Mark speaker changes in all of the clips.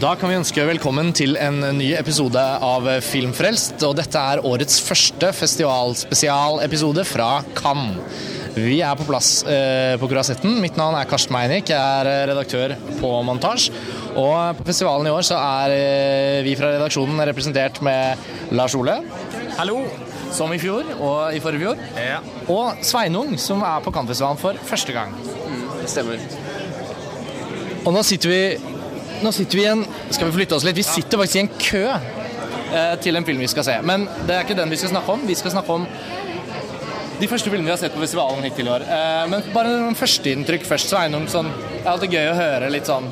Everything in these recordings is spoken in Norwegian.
Speaker 1: Da kan vi ønske velkommen til en ny episode av Filmfrelst. Og dette er årets første festivalspesialepisode fra Cannes. Vi er på plass eh, på Kurasetten. Mitt navn er Karsten Meinick. Jeg er eh, redaktør på Montasj. Og på festivalen i år så er eh, vi fra redaksjonen representert med Lars Ole.
Speaker 2: Hallo.
Speaker 1: Som i fjor og i forrige fjor.
Speaker 2: Ja.
Speaker 1: Og Sveinung, som er på Cannes-festivalen for første gang.
Speaker 2: Det stemmer.
Speaker 1: Og nå sitter vi Nå sitter vi i en Skal vi flytte oss litt? Vi sitter faktisk i en kø eh, til en film vi skal se. Men det er ikke den vi skal snakke om. Vi skal snakke om de første filmene vi har sett på festivalen hittil i år. Eh, men bare noen førsteinntrykk først. Sveinung, sånn, det er alltid gøy å høre litt sånn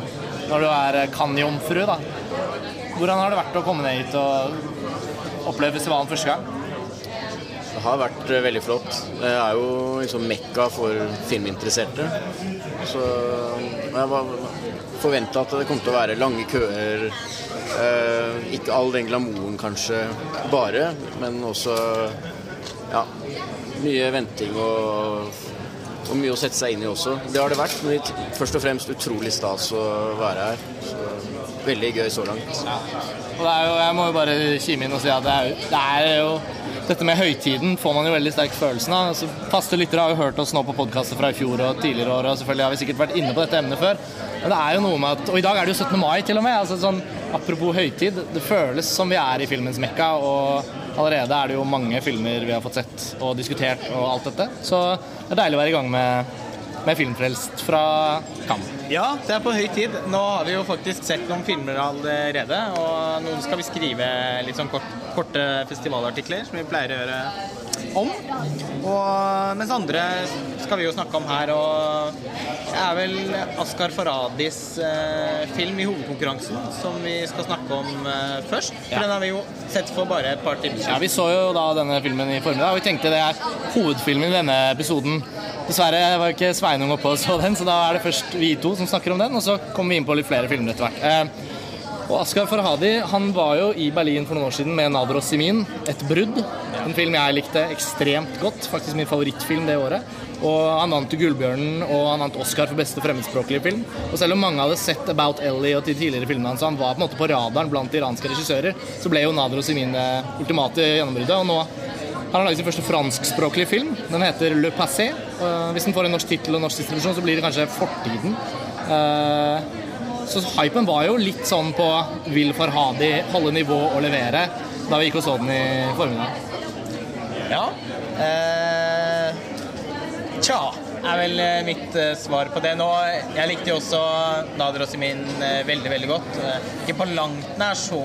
Speaker 1: når du er Cannes-jomfru, da. Hvordan har det vært å komme ned hit og oppleve festivalen første gang?
Speaker 3: Det har vært eh, veldig flott. Det er jo liksom mekka for filminteresserte. Så jeg var forventa at det kom til å være lange køer. Eh, ikke all den glamouren kanskje bare, men også ja, mye venting og, og mye å sette seg inn i også. Det har det vært, men først og fremst utrolig stas å være her. Så, veldig gøy så langt.
Speaker 1: Ja. Og det er jo, jeg må jo bare kime inn og si at det er, det er jo dette med høytiden får man jo veldig sterk følelsen av. Altså, faste lyttere har jo hørt oss nå på podkaster fra i fjor og tidligere år, og selvfølgelig har vi sikkert vært inne på dette emnet før. Men det er jo noe med at Og i dag er det jo 17. mai, til og med. Altså, sånn, apropos høytid. Det føles som vi er i filmens mekka, og allerede er det jo mange filmer vi har fått sett og diskutert og alt dette. Så det er deilig å være i gang med med Filmfrelst fra Cannes.
Speaker 2: Ja, det er på høy tid. Nå har vi jo faktisk sett noen filmer allerede. Og nå skal vi skrive litt sånn kort, korte festivalartikler, som vi pleier å gjøre om. Og mens andre skal vi jo snakke om her. Og det er vel Askar Faradis eh, film i hovedkonkurransen som vi skal snakke om eh, først. For
Speaker 1: Ja.
Speaker 2: den har vi jo sett for bare et par timer siden. Ja.
Speaker 1: Vi så jo da denne filmen i formiddag, og vi tenkte det er hovedfilmen i denne episoden. Dessverre var ikke Sveinung oppe og så den, så da er det først vi to som snakker om den, og så kommer vi inn på litt flere filmer etter hvert. Eh, og Askar Farhadi han var jo i Berlin for noen år siden med Nader og Simin, 'Et brudd'. En film jeg likte ekstremt godt. Faktisk min favorittfilm det året. Og Han vant jo Gullbjørnen og han vant Oscar for beste fremmedspråklige film. Og selv om mange hadde sett About Ellie og de tidligere filmene hans, han var på en måte på radaren blant iranske regissører, så ble jo Nadro Simin det ultimate gjennombruddet. Og nå han har laget sin første franskspråklige film. Den heter Le Passé. Hvis den får en norsk tittel og norsk distribusjon, så blir det kanskje Fortiden. Eh, så hypen var jo litt sånn på Vil Farhadi holde nivå og levere da vi gikk og så den i formiddag.
Speaker 2: Ja. Eh, tja, er vel eh, mitt eh, svar på det nå. Jeg likte jo også Nader Simin eh, veldig, veldig godt. Ikke på langt nær så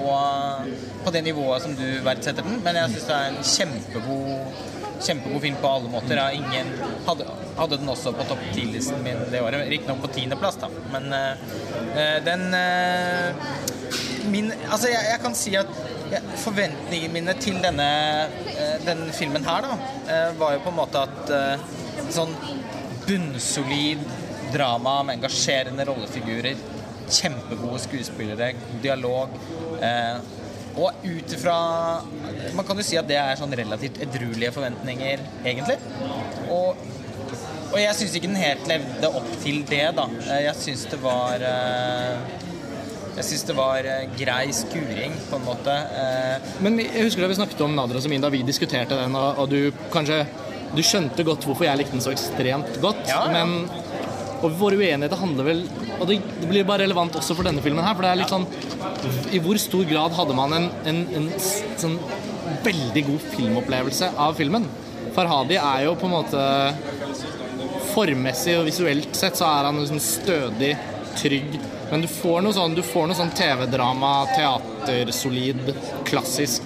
Speaker 2: på det nivået som du verdsetter den, men jeg syns det er en kjempegod Kjempegod film på alle måter. Ingen, hadde, hadde den også på topp 10-listen min det året. Riktignok på tiendeplass, da. Men eh, den eh, min, altså jeg, jeg kan si at forventningene mine til denne, eh, denne filmen her, da, eh, var jo på en måte at eh, sånn bunnsolid drama med engasjerende rollefigurer, kjempegode skuespillere, god dialog. Og ut ifra Man kan jo si at det er sånn relativt edruelige forventninger, egentlig. Og og jeg syns ikke den helt levde opp til det, da. Jeg syns det var Jeg syns det var eh, grei skuring, på en måte. Eh,
Speaker 1: Men jeg husker da vi snakket om Nadra Samin da vi diskuterte den, og, du kanskje du skjønte godt hvorfor jeg likte den så ekstremt godt.
Speaker 2: Ja, ja.
Speaker 1: Men og våre uenigheter handler vel Og det, blir bare relevant også for denne filmen her. For det er litt sånn I hvor stor grad hadde man en, en, en sånn veldig god filmopplevelse av filmen? Farhadi er jo på en måte Formmessig og visuelt sett så er han liksom stødig, trygg. Men du får noe sånn, du får noe sånn TV-drama, teatersolid, klassisk.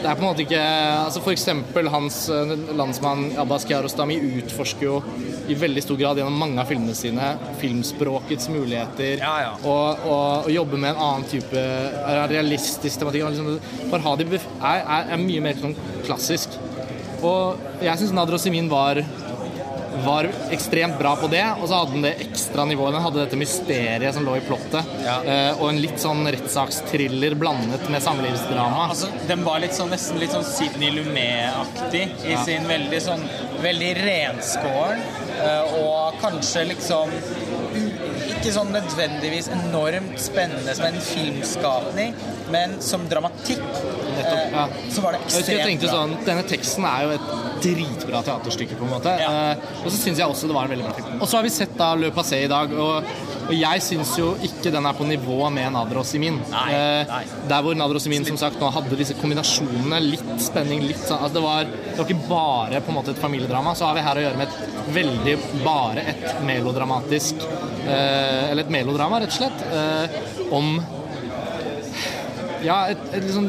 Speaker 1: Det er på en måte ikke altså For eksempel hans eh, landsmann Abbas Kiarostami utforsker jo i veldig stor grad gjennom mange av filmene sine filmspråkets muligheter.
Speaker 2: Ja, ja.
Speaker 1: Og, og, og jobbe med en annen type realistisk tematikk. Liksom, Farhadi er, er, er mye mer sånn klassisk. Og jeg syns Nader Simin var var ekstremt bra på det, og så hadde den det ekstra nivået. Den hadde dette mysteriet som lå i plottet,
Speaker 2: Ja.
Speaker 1: eh, og en litt sånn rettssakstriller blandet med samlivsdrama.
Speaker 2: altså, den var litt sånn, nesten litt sånn Sidney Lumet-aktig i
Speaker 1: Ja.
Speaker 2: sin veldig sånn Veldig renskåren, eh, og kanskje liksom ikke sånn nødvendigvis enormt spennende som en filmskapning, men som dramatikk
Speaker 1: Nettopp, ja.
Speaker 2: eh, så var det
Speaker 1: Jeg jeg tenkte sånn, Denne teksten er jo et dritbra teaterstykke, på en måte.
Speaker 2: Ja.
Speaker 1: Eh, og så syns jeg også det var en veldig bra film. Og så har vi sett da Le Passé i dag, og, og jeg syns jo ikke den er på nivå med Nadros i min
Speaker 2: Nei,
Speaker 1: Eh. Der hvor Nadros i min som sagt nå hadde disse kombinasjonene, litt spenning, litt sånn altså det, var, det var ikke bare på en måte et familiedrama, så har vi her å gjøre med et veldig bare et melodramatisk eh, Eller et melodrama, rett og slett, eh, om Ja, et, et liksom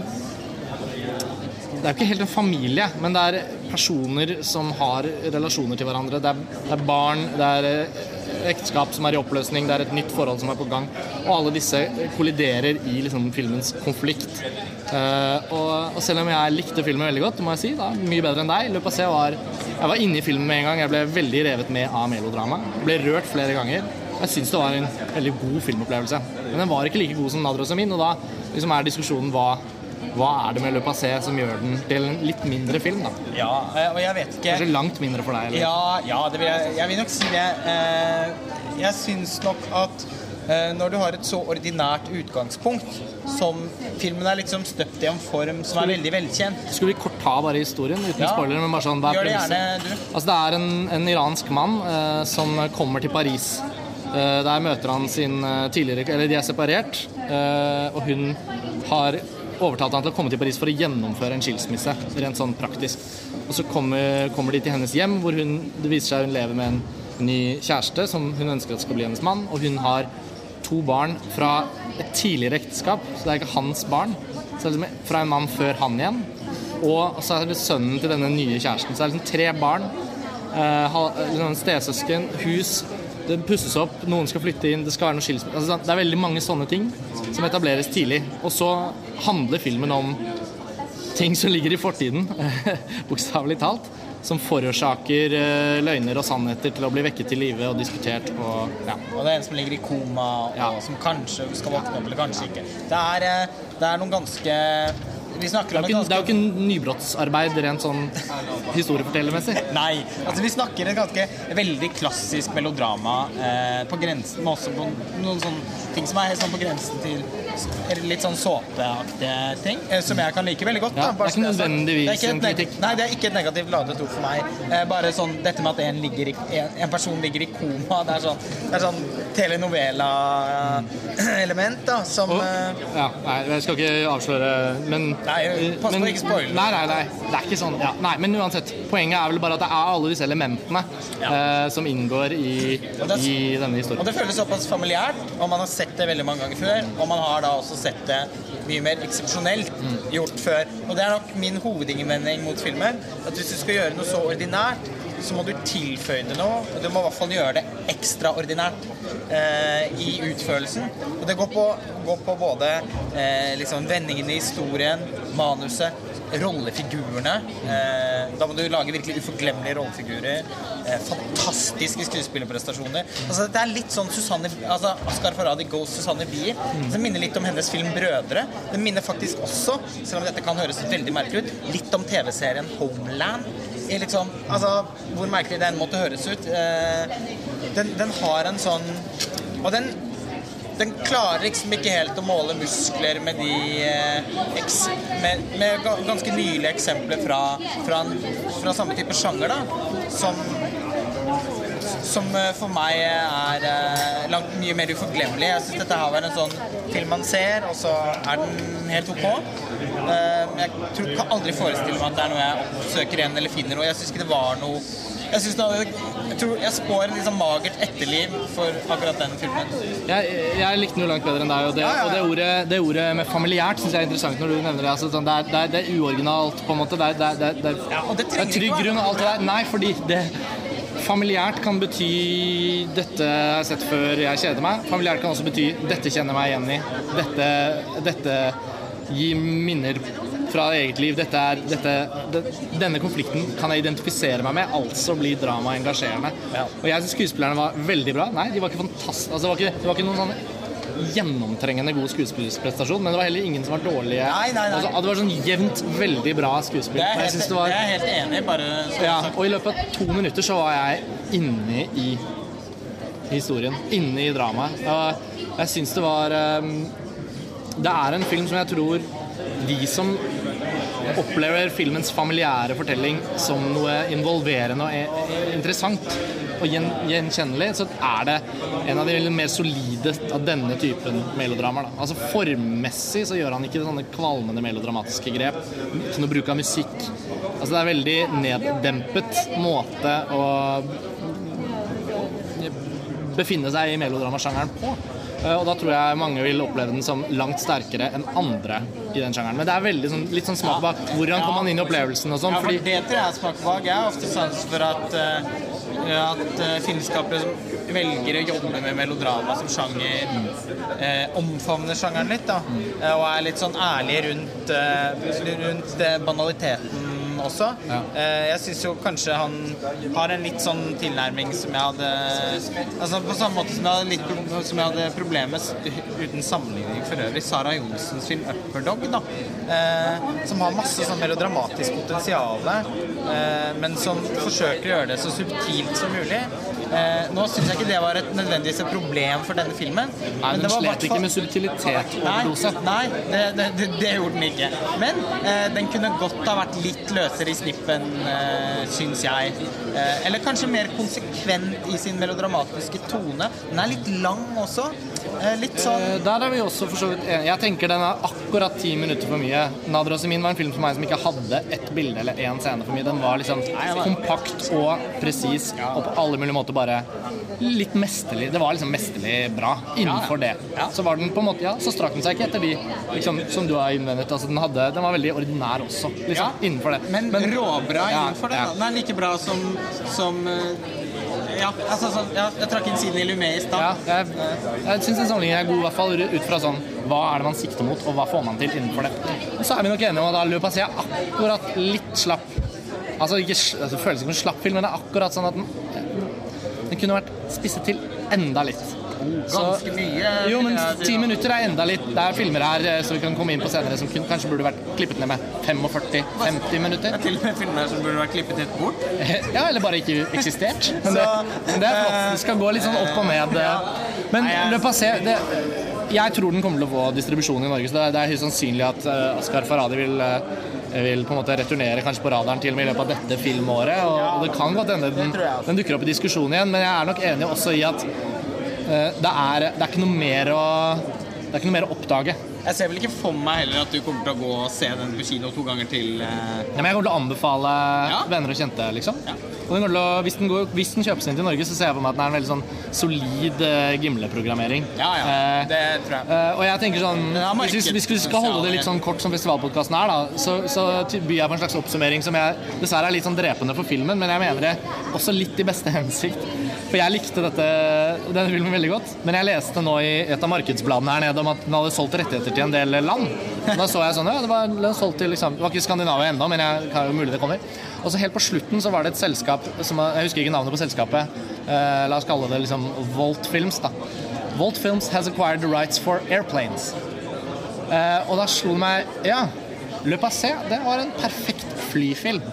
Speaker 1: det er jo ikke helt en familie, men det er personer som har relasjoner til hverandre. Det er, det er barn, det er eh, ekteskap som er i oppløsning, det er et nytt forhold som er på gang. Og alle disse kolliderer i liksom, filmens konflikt. Uh, og, og selv om jeg likte filmen veldig godt, må jeg si, da, mye bedre enn deg Løpet av Passé var Jeg var inne i filmen med en gang. Jeg ble veldig revet med av melodrama. Ble rørt flere ganger. Jeg syns det var en veldig god filmopplevelse. Men den var ikke like god som Nadros og min, og da liksom er diskusjonen hva hva er det med Le Passé som gjør den til en litt mindre film? da?
Speaker 2: Ja, eh, og jeg vet ikke
Speaker 1: Kanskje langt mindre for deg? Eller?
Speaker 2: Ja, ja det vil jeg, jeg vil nok si det. Eh, Jeg syns nok at eh, når du har et så ordinært utgangspunkt, som filmen er liksom støpt i en form som er veldig velkjent
Speaker 1: Skulle vi kort ta bare historien uten
Speaker 2: Ja.
Speaker 1: spoiler? men bare sånn, det er
Speaker 2: Gjør det gjerne, du.
Speaker 1: Altså, det er en, en iransk mann eh, som kommer til Paris. Eh, der møter han sin tidligere Eller de er separert, eh, og hun har overtalt han til å komme til Paris for å gjennomføre en skilsmisse. Rent sånn praktisk. Og så kommer, kommer de til hennes hjem, hvor hun, det viser seg hun lever med en ny kjæreste som hun ønsker at skal bli hennes mann. Og hun har to barn fra et tidligere ekteskap, så det er ikke hans barn. Så det er liksom fra en mann før han igjen. Og så er det sønnen til denne nye kjæresten. Så det er liksom tre barn. Eh, liksom stesøsken, hus. Det pusses opp, noen skal flytte inn, det skal være noe skilsmisse. Altså, det er veldig mange sånne ting som etableres tidlig. Og så handler filmen om ting som ligger i fortiden, bokstavelig talt. Som forårsaker eh, løgner og sannheter til å bli vekket til live og diskutert. Og, ja.
Speaker 2: Og det er en som ligger i koma, og
Speaker 1: Ja.
Speaker 2: som kanskje skal våkne opp, eller kanskje ikke. Det er, eh, det er noen ganske Vi snakker
Speaker 1: er
Speaker 2: om et
Speaker 1: ikke, det er jo ikke nybrottsarbeid rent sånn historiefortellermessig.
Speaker 2: Nei. Altså, vi snakker et ganske veldig klassisk melodrama eh, på grensen, men også på noen sånne ting som er helt sånn på grensen til litt sånn såpeaktige ting, eh, som jeg kan like veldig godt.
Speaker 1: Ja, det er ikke
Speaker 2: så er sagt.
Speaker 1: nødvendigvis en kritikk.
Speaker 2: Nei, det er ikke et negativt ladet ord for meg. Eh, bare sånn dette med at en, ligger en, en person ligger i koma, det er sånn, det er sånn telenovela-element, da, som
Speaker 1: Og,
Speaker 2: eh,
Speaker 1: ja, nei, jeg skal ikke avsløre, men
Speaker 2: Nei, pass på
Speaker 1: men-
Speaker 2: å ikke spoile.
Speaker 1: Nei, nei, nei. Det er ikke sånn. Ja, nei, men uansett. Poenget er vel bare at det er alle disse elementene eh, som inngår i,
Speaker 2: det
Speaker 1: i denne
Speaker 2: Og det føles såpass familiært, og man har sett det veldig mange ganger før. Og man har da også sett det mye mer eksepsjonelt gjort før. Og det er nok min hovedinnvending mot filmen. At hvis du skal gjøre noe så ordinært, så må du tilføye det noe. Og du må i hvert fall gjøre det ekstraordinært eh, i utførelsen. Og det går på, går på både eh, liksom vendingene i historien, manuset, rollefigurene. Eh, da må du lage virkelig uforglemmelige rollefigurer. Eh, fantastiske skuespillerprestasjoner. Altså, det er litt sånn Susanne, altså, Askar Faradi goes Susanne Bier. Som minner litt om hennes film 'Brødre'. Den minner faktisk også, selv om dette kan høres veldig merkelig ut, litt om TV-serien 'Homeland'. Liksom, altså, hvor merkelig den måtte høres ut. Eh, den, den har en sånn Og den den klarer liksom ikke helt å måle muskler med de eh, med, med ganske nylige eksempler fra, fra, fra samme type sjanger, da. Som, som eh, for meg er eh, langt mye mer uforglemmelig. Jeg syns dette her var en sånn film man ser, og så er den helt ok. Jeg tror, kan aldri forestille meg at det er noe jeg oppsøker igjen eller finner noe. Jeg syns ikke det var noe jeg, det jeg tror jeg spår et liksom magert etterliv for akkurat den filmen.
Speaker 1: Jeg, jeg likte den jo langt bedre enn deg, og det,
Speaker 2: Ja, ja, ja.
Speaker 1: og det, ordet, det ordet med familiært syns jeg er interessant når du nevner det. Altså, sånn, det, er, det, er, uoriginalt, på en måte. Det er, det er, det er, trygg grunn og alt det der. Nei, fordi det Familiært kan bety 'dette har jeg sett før jeg kjeder meg'. Familiært kan også bety 'dette kjenner jeg meg igjen i'. Dette, dette gir minner fra eget liv. Dette er, dette, det, denne konflikten kan jeg identifisere meg med, altså blir dramaet engasjerende.
Speaker 2: Ja.
Speaker 1: Og jeg syns skuespillerne var veldig bra. Nei, de var ikke fantastiske. Altså, det, var ikke, det var ikke noen sånn gjennomtrengende god skuespillerprestasjon, men det var heller ingen som var dårlige.
Speaker 2: Nei, nei, nei.
Speaker 1: Altså, det var sånn jevnt veldig bra skuespill.
Speaker 2: Det er helt,
Speaker 1: det var,
Speaker 2: det er jeg helt enig i. Bare så
Speaker 1: ja, og i løpet av to minutter så var jeg inne i historien, inne i dramaet. Og jeg syns det var um, Det er en film som jeg tror de som opplever filmens familiære fortelling som noe involverende og e- interessant og gjenkjennelig, så er det en av de mer solide av denne typen melodramaer. Altså Formmessig så gjør han ikke sånne kvalmende melodramatiske grep. Ikke noe bruk av musikk. Altså Det er veldig neddempet måte å befinne seg i melodramasjangeren på. Eh, Og da tror jeg mange vil oppleve den som langt sterkere enn andre i den sjangeren. Men det er veldig sånn, litt sånn smak bak. hvordan kom man inn i opplevelsen og sånn.
Speaker 2: Ja, for
Speaker 1: fordi
Speaker 2: det tror jeg er smakbak. Jeg har ofte sans for at, eh, at uh, filmskapere som velger å jobbe med melodrama som sjanger, eh, omfavner sjangeren litt, da. Eh, og er litt sånn ærlige rundt, eh, rundt det også.
Speaker 1: Ja.
Speaker 2: Eh, jeg syns jo kanskje han har en litt sånn tilnærming som jeg hadde Altså På samme måte som jeg hadde, litt, som jeg hadde problemer med uten sammenligning for øvrig. Sara Johnsens film 'Upperdog', da. Eh, som har masse sånn melodramatisk potensial, eh, men som forsøker å gjøre det så subtilt som mulig. Eh, nå syns jeg ikke det var et nødvendigvis et problem for denne filmen.
Speaker 1: Nei,
Speaker 2: men
Speaker 1: den slet
Speaker 2: hvert
Speaker 1: ikke med subtilitet
Speaker 2: Nei,
Speaker 1: overdose.
Speaker 2: nei det, det, det, det gjorde den ikke. Men eh, den kunne godt ha vært litt løsere i snippen, eh, syns jeg. Eh, eller kanskje mer konsekvent i sin melodramatiske tone. Den er litt lang også. Eh, litt sånn
Speaker 1: Eh, Der er vi også for så vidt enige. Jeg tenker den er akkurat ti minutter for mye. Nader Semin' var en film for meg som ikke hadde ett bilde eller én scene for mye. Den var liksom kompakt og presis og på alle mulige måter bare litt mesterlig. Det var liksom mesterlig bra innenfor det. Så var den på en måte, ja, så strakk den seg ikke etter de liksom, som du har innvendet. Altså, den, hadde, den var veldig ordinær også, liksom, innenfor det.
Speaker 2: Men, råbra innenfor det. Den er like bra som, som eh, ja, altså sånn, ja, jeg trakk inn Sidney Lumet i
Speaker 1: Ja, jeg, jeg syns den sammenligningen er god, i hvert fall ut fra sånn hva er det man sikter mot, og hva får man til innenfor det. Og så er vi nok enige om at Le Passé er akkurat litt slapp. Altså, ikke, altså, føles ikke som en slapp film, men det er akkurat sånn at den, den kunne vært spisset til enda litt.
Speaker 2: Ganske mye,
Speaker 1: Jo, men ti minutter er enda litt. Det er filmer her eh, som vi kan komme inn på senere som kanskje burde vært klippet ned med 45-50 minutter.
Speaker 2: Det er til og med filmer som burde vært klippet helt bort.
Speaker 1: Ja, eller bare ikke eksistert. Men det, men det er flott. Det skal gå litt sånn opp og ned. Men
Speaker 2: Nei, jeg-
Speaker 1: Le Passé det, Jeg tror den kommer til å få distribusjon i Norge, så det er, sannsynlig at uh, Askar Farhadi vil, eh, vil på en måte returnere kanskje på radaren til og med i løpet av dette filmåret. Og, det kan godt hende den, den dukker opp i diskusjon igjen, men jeg er nok enig også i at eh, det, er, det er ikke noe mer å det er ikke noe mer å oppdage.
Speaker 2: Jeg ser vel ikke for meg heller at du kommer til å gå og se den på kino to ganger til. eh,
Speaker 1: Ja, men jeg kommer til å anbefale
Speaker 2: Ja.
Speaker 1: venner og kjente, liksom.
Speaker 2: Ja.
Speaker 1: Og den å, hvis, den går, hvis den kjøpes inn til Norge, så ser jeg for meg at den er en veldig sånn solid eh, Gimle-programmering.
Speaker 2: Ja, ja.
Speaker 1: Eh,
Speaker 2: Det tror jeg.
Speaker 1: eh, og jeg tenker sånn Hvis vi, hvis vi skal holde det litt sånn kort som festivalpodkasten er, da, så, så byr jeg på en slags oppsummering som jeg dessverre er litt sånn drepende for filmen, men jeg mener det også litt i beste hensikt. For jeg likte dette, denne filmen veldig godt, men jeg leste nå i et av markedsbladene her nede om at den hadde solgt rettigheter til en del land. Da så jeg sånn, ja, det var, den solgt til liksom, det var ikke Skandinavia ennå, men jeg, kan jo mulig det kommer. Og så helt på slutten så var det et selskap som Jeg husker ikke navnet på selskapet. Eh, la oss kalle det liksom Volt Films, da. Volt Films has acquired the rights for airplanes. Eh, og da slo det meg Ja, Le Passé, det var en perfekt flyfilm.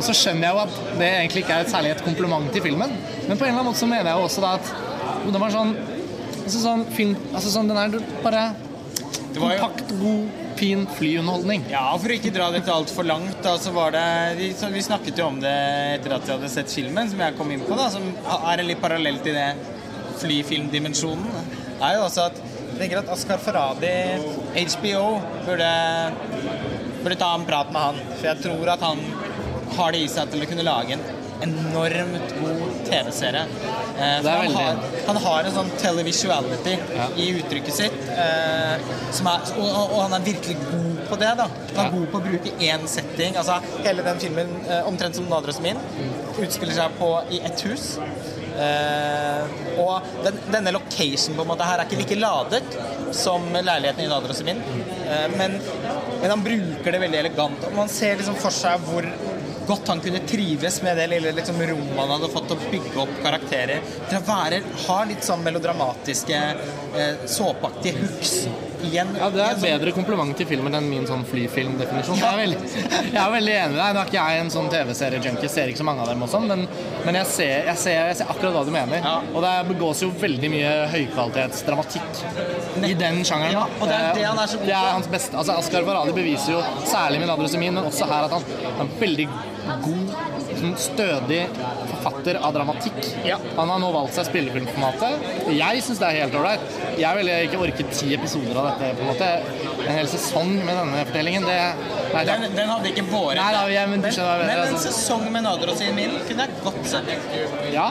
Speaker 1: Og så skjønner jeg jo at det egentlig ikke er et særlig et kompliment til filmen, men på en eller annen måte så mener jeg jo også da at det den var sånn altså sånn film Altså sånn, den er bare kompakt, god, fin flyunderholdning.
Speaker 2: Ja, for å ikke dra dette altfor langt, da, så var det vi, så vi snakket jo om det etter at vi hadde sett filmen, som jeg kom inn på, da, som er en litt parallell til det flyfilmdimensjonen. er jo også at jeg tenker at Askar Faradi, HBO, burde, burde ta en prat med han. For jeg tror at han har det i seg til å kunne lage en enormt god TV-serie. Eh, han, han har en sånn televisuality
Speaker 1: Ja.
Speaker 2: i uttrykket sitt, eh, som er, og, og, han er virkelig god på det. da Han er
Speaker 1: Ja.
Speaker 2: god på å bruke én setting. Altså Hele den filmen, eh, omtrent som Nadras min, utspiller seg på i ett hus. Eh, og den, denne location på en måte her er ikke like ladet som leiligheten i Nadras min, eh, men, men han bruker det veldig elegant. Og man ser liksom for seg hvor godt han kunne trives med det lille liksom, rommet han hadde fått å bygge opp karakterer. Til å være, ha litt sånn melodramatiske, eh, såpeaktige hooks igjen
Speaker 1: Ja, Det er et bedre kompliment til filmen enn min sånn flyfilmdefinisjon. Jeg, er veldig- jeg er veldig enig med deg. Nå er ikke jeg en sånn TV-serie-junkie, ser ikke så mange av dem og sånn, men, men jeg, ser, jeg, ser, jeg ser akkurat hva du mener.
Speaker 2: Ja.
Speaker 1: Og det begås jo veldig mye høykvalitetsdramatikk i den sjangeren.
Speaker 2: Ja, og det er det han er så god
Speaker 1: Det
Speaker 2: på.
Speaker 1: er hans beste. Altså, Askar Varali beviser jo, særlig min adresse min men også her, at han er veldig god, sånn stødig forfatter av dramatikk.
Speaker 2: Ja.
Speaker 1: Han har nå valgt seg spillefilmformatet. Jeg syns det er helt ålreit. Jeg ville ikke orket ti episoder av dette. på en måte. En hel sesong med denne fortellingen, det Nei,
Speaker 2: den, den hadde ikke båret
Speaker 1: Nei da, jeg- men du
Speaker 2: men,
Speaker 1: skjønner jeg
Speaker 2: men en
Speaker 1: altså.
Speaker 2: sesong med Nadros i min kunne jeg godt sett.
Speaker 1: ja.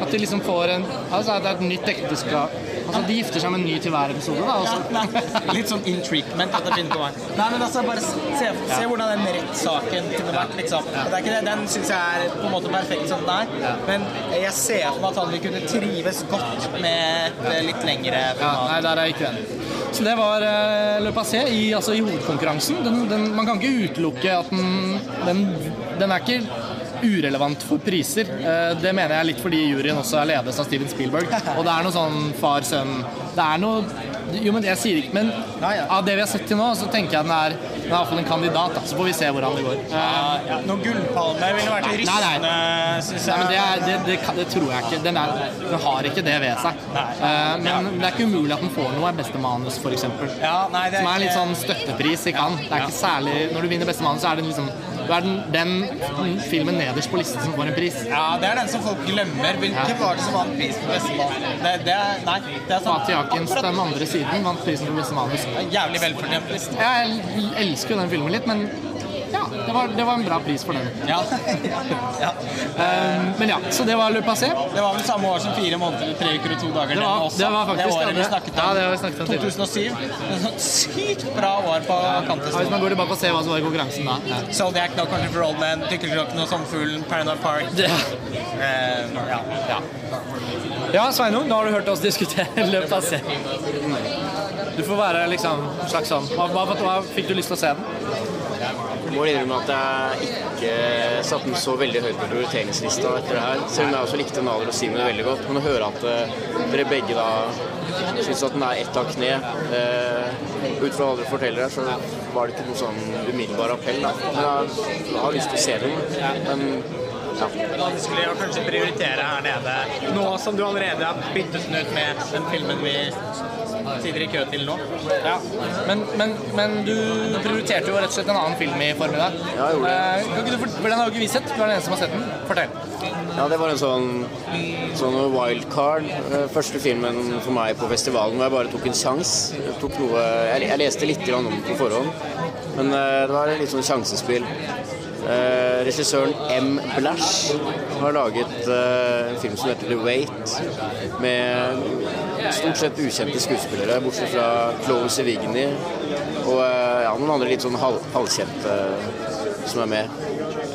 Speaker 1: At de liksom får en Altså, det er et nytt ekteskap Altså, de gifter seg med en ny til hver episode, da.
Speaker 2: Ja,
Speaker 1: Altså.
Speaker 2: nei, litt sånn intriguement at det begynner på meg. Nei, men altså, bare se, se hvordan den rettssaken kunne vært, liksom. Det er ikke det, Den syns jeg er på en måte perfekt som den er, men jeg ser for meg at han vil kunne trives godt med et eh, litt lengre
Speaker 1: Ja,
Speaker 2: format.
Speaker 1: nei, der er jeg ikke uenig. Så det var uh, Le Passé i, altså, i hovedkonkurransen. Den, den, man kan ikke utelukke at den, den Den er ikke urelevant for priser. Eh, det mener jeg litt fordi juryen også er ledes av Steven Spielberg. Og det er noe sånn far-sønn Det er noe Jo, men jeg sier ikke Men
Speaker 2: Ja, ja.
Speaker 1: av det vi har sett til nå, så tenker jeg den er Den er iallfall en kandidat. Da. Så får vi se hvordan det går. Uh,
Speaker 2: Ja, ja. Noen gullpalme ville vært
Speaker 1: Nei, nei.
Speaker 2: rystende, syns
Speaker 1: Nei, men det,
Speaker 2: jeg.
Speaker 1: er, det, det, det tror jeg ikke. Den, er, den har ikke det ved seg.
Speaker 2: Uh,
Speaker 1: men men det er ikke umulig at den får noe beste manus, f.eks.
Speaker 2: Ja, nei, det
Speaker 1: Som er litt sånn støttepris i Cannes. Det er ikke særlig Når du vinner beste manus, så er det liksom Du er den, den filmen nederst på listen som får en pris.
Speaker 2: Ja, det er den som folk glemmer. Hvilken var det som vant prisen for beste manus? Det, det er, nei, det er sånn
Speaker 1: Fatih Akins, den andre siden, vant prisen for beste manus.
Speaker 2: Jævlig velfortjent pris.
Speaker 1: Jeg elsker jo den filmen litt, men det var, det var en bra pris for den.
Speaker 2: Ja. ja.
Speaker 1: Um, men ja, så det var Le Passé.
Speaker 2: Det var vel samme år som fire måneder, tre uker og to dager.
Speaker 1: Det var-
Speaker 2: også.
Speaker 1: det var faktisk
Speaker 2: det året vi snakket om.
Speaker 1: Ja, det har vi snakket om
Speaker 2: 2007. Et sykt bra år på
Speaker 1: Ja, hvis man går tilbake og ser hva som var i konkurransen da. Ja.
Speaker 2: Zodiac, No Country for Old Men, Tykkelklokken og Sommerfuglen, Paranoid Park.
Speaker 1: Det-
Speaker 2: Um, ja. ja.
Speaker 1: Ja, Sveinung, da har du hørt oss diskutere Le Passé. Du får være liksom slags sånn hva, hva, hva fikk du lyst til å se den?
Speaker 3: Må innrømme at jeg ikke satte den så veldig høyt på prioriteringslista etter det her. Selv om jeg også likte Nader og Simen veldig godt. Men å høre at eh, dere begge da syns at den er ett av kne eh, Ut fra hva dere forteller her, så var det ikke noe sånn umiddelbar appell. Da. Men jeg, jeg har lyst til å se den. Men ja.
Speaker 2: Vanskelig å kanskje prioritere her nede, nå som du allerede har byttet den ut med den filmen vi sitter i kø til nå.
Speaker 1: Ja. Men, men, men du prioriterte jo rett og slett en annen film i formiddag.
Speaker 3: Ja, jeg gjorde det.
Speaker 1: Eh, kan ikke du, for, den har jo ikke vi sett. Du er den eneste som har sett den. Fortell.
Speaker 3: Ja, det var en sånn, sånn wildcard. Eh, Første filmen for meg på festivalen hvor jeg bare tok en sjanse. Jeg, jeg, jeg leste litt om den på forhånd, men eh, det var litt sånn sjansespill. Eh, regissøren M. Blash har laget eh, en film som heter The Wait, med stort sett ukjente skuespillere, bortsett fra Chloe Sevigny og eh, ja, noen andre litt sånn hal halvkjente som er med.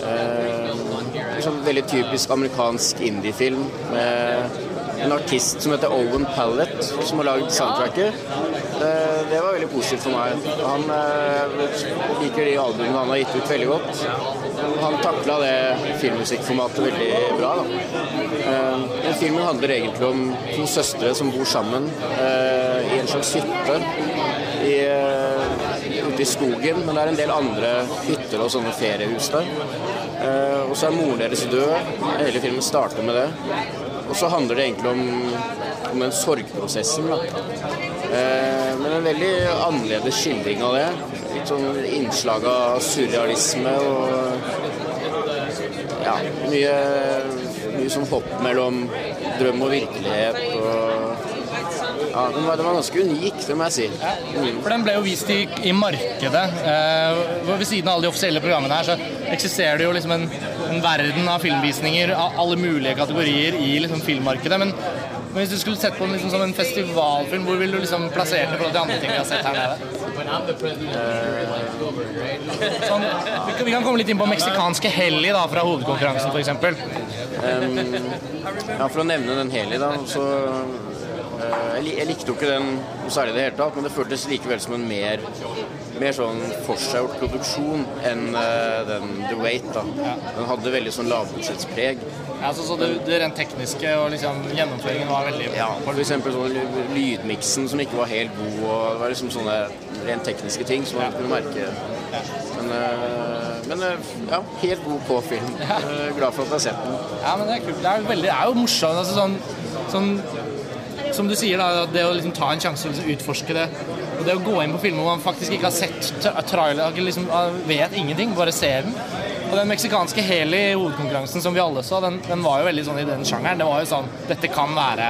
Speaker 3: En sånn veldig typisk amerikansk indiefilm med en artist som heter Owen Pallet, som har lagd soundtracket. Eh, det var veldig positivt for meg. Han eh, liker de albumene han har gitt ut veldig godt. Han takla det filmmusikkformatet veldig bra. Da. Eh, filmen handler egentlig om to søstre som bor sammen i en slags hytte i, ute i skogen, men det er en del andre hytter og sånne feriehus der. Og så er moren deres død. Hele filmen starter med det. Og så handler det egentlig om, om den sorgprosessen. Da. Men en veldig annerledes skildring av det. Litt sånn innslag av surrealisme og ja, mye, mye sånn hopp mellom drøm og virkelighet. Og, ja, den var, den var ganske unik, det må jeg si. Mm.
Speaker 1: For den ble jo vist i, i markedet. Eh, ved siden av alle de offisielle programmene her, så eksisterer det jo liksom en, en verden av filmvisninger av alle mulige kategorier i liksom filmmarkedet. Men, men hvis du skulle sett på den liksom som en festivalfilm, hvor ville du liksom plassert det i forhold til andre ting vi har sett her nede? Sånn, vi, kan, komme litt inn på meksikanske heli da, fra hovedkonkurransen, f.eks.
Speaker 3: Ja, For å nevne den Heli, da, så eh, jeg, likte jo ikke den noe særlig i det hele tatt, men det føltes likevel som en mer, mer sånn forseggjort produksjon enn uh, den The Wait. da. Den hadde veldig sånn lavbudsjettspreg.
Speaker 1: Ja, så, så det, det rent tekniske og liksom gjennomføringen var veldig
Speaker 3: Ja, for eksempel sånn lydmiksen som ikke var helt god, og det var liksom sånne rent tekniske ting som man kunne merke. Men, eh, men eh, ja, helt god på film. Ja. Glad for at jeg har sett den.
Speaker 1: Ja, men det er kult. Det er, veldig, det er jo morsomt. Altså, sånn, sånn, som du sier, da, det å liksom ta en sjanse og liksom utforske det. Og det å gå inn på filmer hvor man faktisk ikke har sett tra- trailer, liksom, ah, vet ingenting, bare ser den. Og den meksikanske heli hovedkonkurransen som vi alle så, den, den var jo veldig sånn i den sjangeren. Det var jo sånn Dette kan være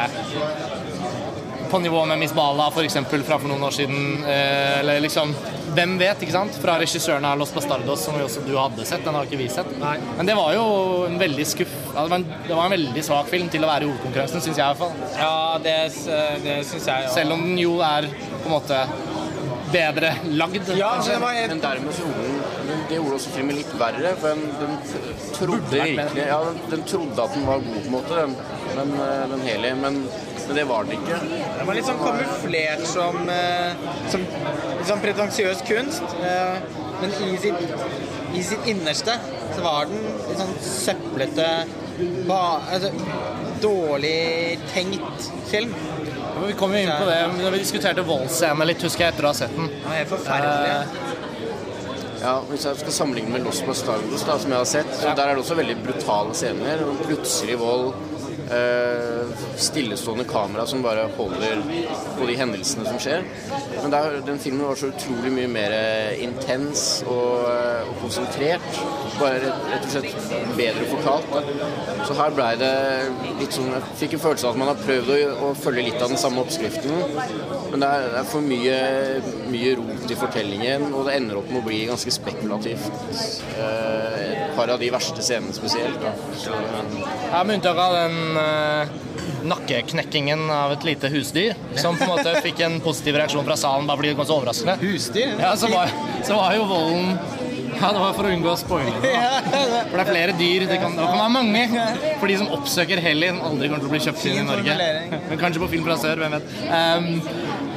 Speaker 1: på nivå med Miss Bala f.eks. fra for noen år siden. Eh, eller liksom Hvem vet, ikke sant? Fra regissøren av Los Bastardos, som jo også du hadde sett. Den har ikke vi sett. Men det var jo en veldig skuff ja, det, var en, det var en veldig svak film til å være i hovedkonkurransen, syns jeg i hvert fall.
Speaker 2: Ja, det, s- det syns jeg.
Speaker 1: Selv om den jo er på en måte bedre lagd.
Speaker 2: Ja,
Speaker 1: kanskje.
Speaker 2: det var helt
Speaker 3: Men dermed så det gjorde også filmen litt verre, for den, den trodde virkelig Ja, den, den trodde at den var god, på en måte, den, den, eh, den Heli, men, men det var den ikke.
Speaker 2: Den var litt sånn kamuflert som, som, som sånn pretensiøs kunst. eh, Men i sitt, i sitt innerste så var den litt sånn søplete ba, altså, Dårlig tenkt film.
Speaker 1: Ja, Vi kom jo inn på det når vi diskuterte voldsscenen litt, husker jeg, etter å ha sett den.
Speaker 2: Var helt forferdelig.
Speaker 3: Ja, Hvis jeg skal sammenligne med Los Bastardos, da, som jeg har sett, så der er det også veldig brutale scener. Plutselig vold. Uh, stillestående kamera som bare holder på de hendelsene som skjer. Men der, den filmen var så utrolig mye mer intens og, eh, og konsentrert. Bare rett, rett og slett bedre fortalt. Da. Så her blei det litt sånn Jeg fikk en følelse av at man har prøvd å, å følge litt av den samme oppskriften. Men det er, det er for mye, mye rot i fortellingen, og det ender opp med å bli ganske spekulativt. Eh, et par av de verste scenene spesielt. Da. Så,
Speaker 1: Ja, Med unntak av den eh, nakkeknekkingen av et lite husdyr, som på en måte fikk en positiv reaksjon fra salen bare fordi det kom så overraskende.
Speaker 2: Husdyr?
Speaker 1: Ja, så var, så var jo volden Ja, det var for å unngå å spoile det. For det er flere dyr. Det kan, det kan være mange. For de som oppsøker Helly, som aldri kommer til å bli kjøpt inn i Norge. Men kanskje på film fra sør, hvem vet. Um,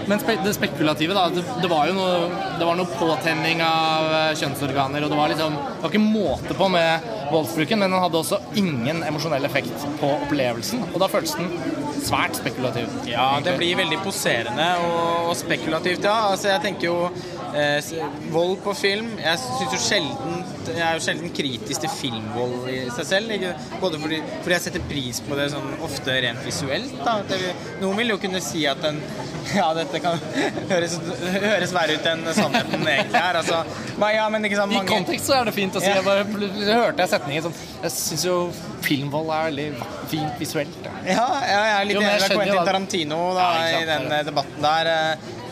Speaker 1: men spe det spekulative, da. Det, det var jo noe, det var noe påtenning av eh, kjønnsorganer, og det var liksom Det var ikke måte på med voldsbruken, men den hadde også ingen emosjonell effekt på opplevelsen. Og da føltes den svært spekulativ.
Speaker 2: Ja, det blir veldig poserende og, og spekulativt, ja. Altså, jeg tenker jo eh, Vold på film Jeg synes jo sjelden Jeg er jo sjelden kritisk til filmvold i seg selv. Ikke? Både fordi, fordi jeg setter pris på det sånn ofte rent visuelt. Da. Noen vil jo kunne si at en Ja, dette kan høres, høres verre ut enn sannheten egentlig er. Altså, men ja, men ikke sant,
Speaker 1: I kontekst så er det fint å si.
Speaker 2: Ja.
Speaker 1: Jeg bare hørte jeg setningen sånn Jeg syns jo filmvold er veldig fint visuelt. Ja.
Speaker 2: Ja, jeg er litt enig med Quentin Tarantino da, i den debatten der.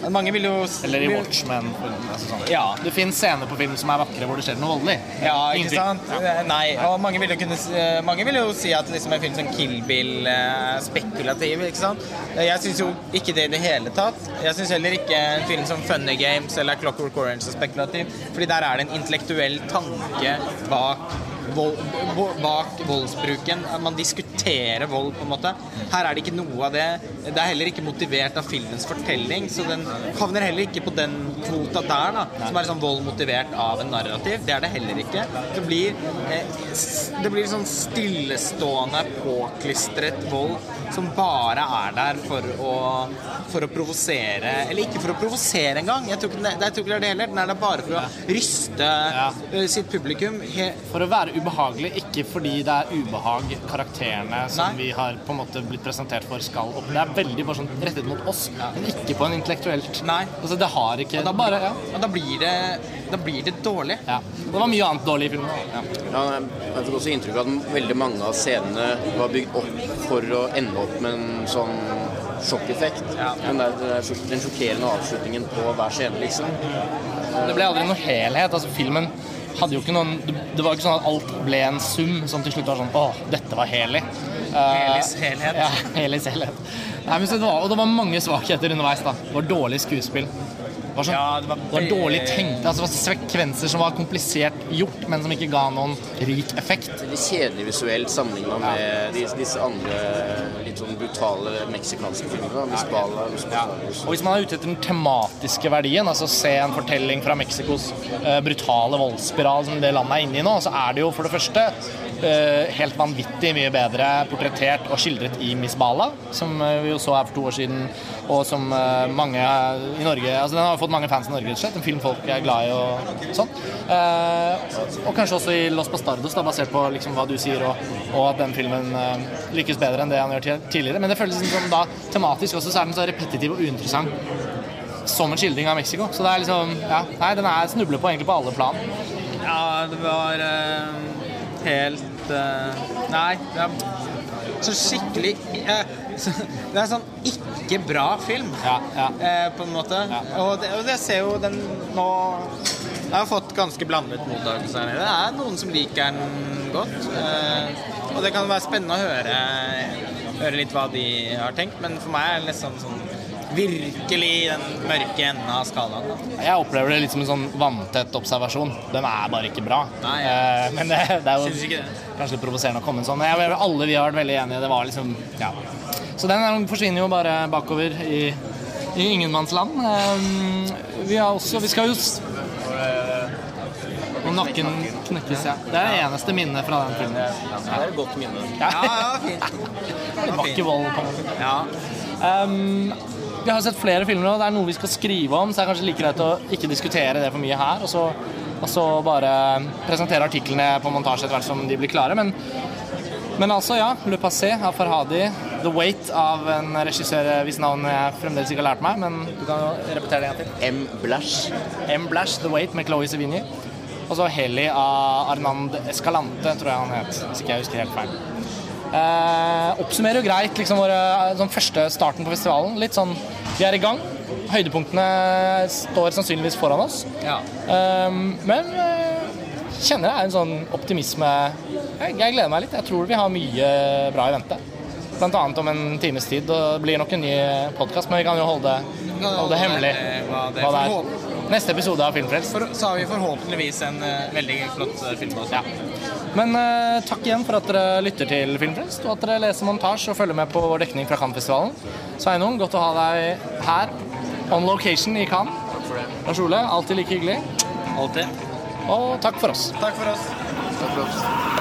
Speaker 2: Mange vil jo
Speaker 1: Eller i Watchmen. Altså sånn.
Speaker 2: Ja.
Speaker 1: Det fins scener på film som er vakre hvor det skjer noe voldelig.
Speaker 2: Ja, ikke sant?
Speaker 1: Ja.
Speaker 2: Eh, Nei, og mange vil jo, kunne, eh, mange vil jo si at liksom en film som Kill Bill eh, er spekulativ, ikke sant? Jeg syns jo ikke det i det hele tatt. Jeg syns heller ikke en film som Funny Games eller Clockwork Orange er spekulativ, fordi der er det en intellektuell tanke bak Vold, vo- bak voldsbruken. Man diskuterer vold, på en måte. Her er det ikke noe av det. Det er heller ikke motivert av filmens fortelling, så den havner heller ikke på den kvota der, da, som er sånn vold motivert av en narrativ. Det er det heller ikke. Det blir, eh, det blir sånn stillestående, påklistret vold som bare er der for å, for å provosere Eller ikke for å provosere engang. Jeg tror ikke det, jeg tror ikke det er det heller. Den er der bare for å ryste ja. sitt publikum.
Speaker 1: For å være ubehagelig, ikke fordi det er ubehag karakterene som
Speaker 2: Nei.
Speaker 1: vi har på en måte blitt presentert for, skal opp. Det er veldig bare sånn rettet mot oss, men ikke på en intellektuelt.
Speaker 2: Nei.
Speaker 1: Altså, det har ikke
Speaker 2: Og da,
Speaker 1: bare, ja.
Speaker 2: og da, blir det, da blir det dårlig.
Speaker 1: ja. Det var mye annet dårlig i filmen. Ja.
Speaker 3: Ja, jeg fikk også inntrykk av at veldig mange av scenene var bygd opp for å ende opp med en sånn sjokkeffekt.
Speaker 2: Ja.
Speaker 3: Den, der, den den sjokkerende avslutningen på hver scene, liksom.
Speaker 1: Det ble aldri noe helhet. altså Filmen hadde jo ikke noen Det var ikke sånn at alt ble en sum som til slutt var sånn Å, dette var Heli. Uh,
Speaker 2: Helis helhet.
Speaker 1: Ja, Helis helhet. Nei, men så det var, og det var mange svakheter underveis. da Det var dårlig skuespill. Var, sånn,
Speaker 2: Ja, det var
Speaker 1: det var dårlig tenkt. Altså, det var sekvenser som var komplisert gjort, men som ikke ga noen rik effekt.
Speaker 3: Litt kjedelig visuelt sammenligna med ja. disse andre litt sånn brutale meksikanske filmene. Los Bastardos.
Speaker 1: Og hvis man er ute etter den tematiske verdien, altså se en fortelling fra Mexicos eh, brutale voldsspiral som det landet er inne i nå, så er det jo for det første helt vanvittig mye bedre portrettert og skildret i Miss Bala, som eh, vi jo så her for to år siden, og som eh, mange i Norge Altså Den har jo fått mange fans i Norge, rett og slett. En film folk er glad i og sånn. Eh, og kanskje også i Los Bastardos, da, basert på liksom hva du sier, og, og at den filmen eh, lykkes bedre enn det han gjør tidligere. Men det føles liksom som da tematisk også, så er den så repetitiv og uinteressant som en skildring av Mexico. Så det er liksom Ja, nei, den er snubler på egentlig på alle plan.
Speaker 2: Ja, det var eh, helt eh, Nei, det er så skikkelig uh, så, Det er sånn ikke bra film,
Speaker 1: Ja, ja.
Speaker 2: Uh, på en måte.
Speaker 1: Ja.
Speaker 2: Og, det, og det, ser jo den nå Jeg har fått ganske blandet mottakelse her nede. Det er noen som liker den godt. Eh, og det kan være spennende å høre, høre litt hva de har tenkt, men for meg er det nesten sånn virkelig den mørke enden av skalaen. Da.
Speaker 1: Jeg opplever det litt som en sånn vanntett observasjon. Den er bare ikke bra.
Speaker 2: Nei,
Speaker 1: Eh, men det, det er jo kanskje litt provoserende å komme en sånn. Jeg, alle vi har vært veldig enige. Det var liksom Ja. Så den er- forsvinner jo bare bakover i, i ingenmannsland. Um, vi har også Vi skal jo Og nakken knekkes, ja. Det er det eneste minnet fra den filmen.
Speaker 3: Det er et godt minne.
Speaker 1: Ja.
Speaker 2: Ja, ja, fint.
Speaker 1: Det var ikke vold.
Speaker 2: Ja.
Speaker 1: Um, vi har sett flere filmer, nå. det er noe vi skal skrive om, så det er kanskje like greit å ikke diskutere det for mye her, og så, og så bare presentere artiklene på montasje etter hvert som de blir klare. Men, men altså, ja. Le Passé av Farhadi. The Wait av en regissør hvis navn jeg fremdeles ikke har lært meg, men du kan jo repetere det en gang til.
Speaker 3: M. Blash.
Speaker 1: M. Blash, The Wait med Chloé Sevigny. Og så Heli av Arnand Escalante, tror jeg han het, hvis ikke jeg husker helt feil. Eh, oppsummerer jo greit liksom våre, sånn første starten på festivalen. Litt sånn Vi er i gang. Høydepunktene står sannsynligvis foran oss.
Speaker 2: ja.
Speaker 1: Eh, men eh, kjenner jeg en sånn optimisme jeg, jeg gleder meg litt. Jeg tror vi har mye bra i vente. Blant annet om en times tid. Og det blir nok en ny podkast, men vi kan jo holde, holde det hemmelig
Speaker 2: hva det er.
Speaker 1: Neste episode av Filmfrelst.
Speaker 2: Så har vi forhåpentligvis en uh, veldig flott eh, film også.
Speaker 1: Ja. Men uh, takk igjen for at dere lytter til Filmfrelst, og at dere leser montasje og følger med på vår dekning fra Cannes-festivalen. Sveinung, godt å ha deg her on location i Cannes. Lars Ole, alltid like hyggelig.
Speaker 2: Alltid.
Speaker 1: Og takk for oss.
Speaker 2: Takk for oss.
Speaker 3: Takk for oss.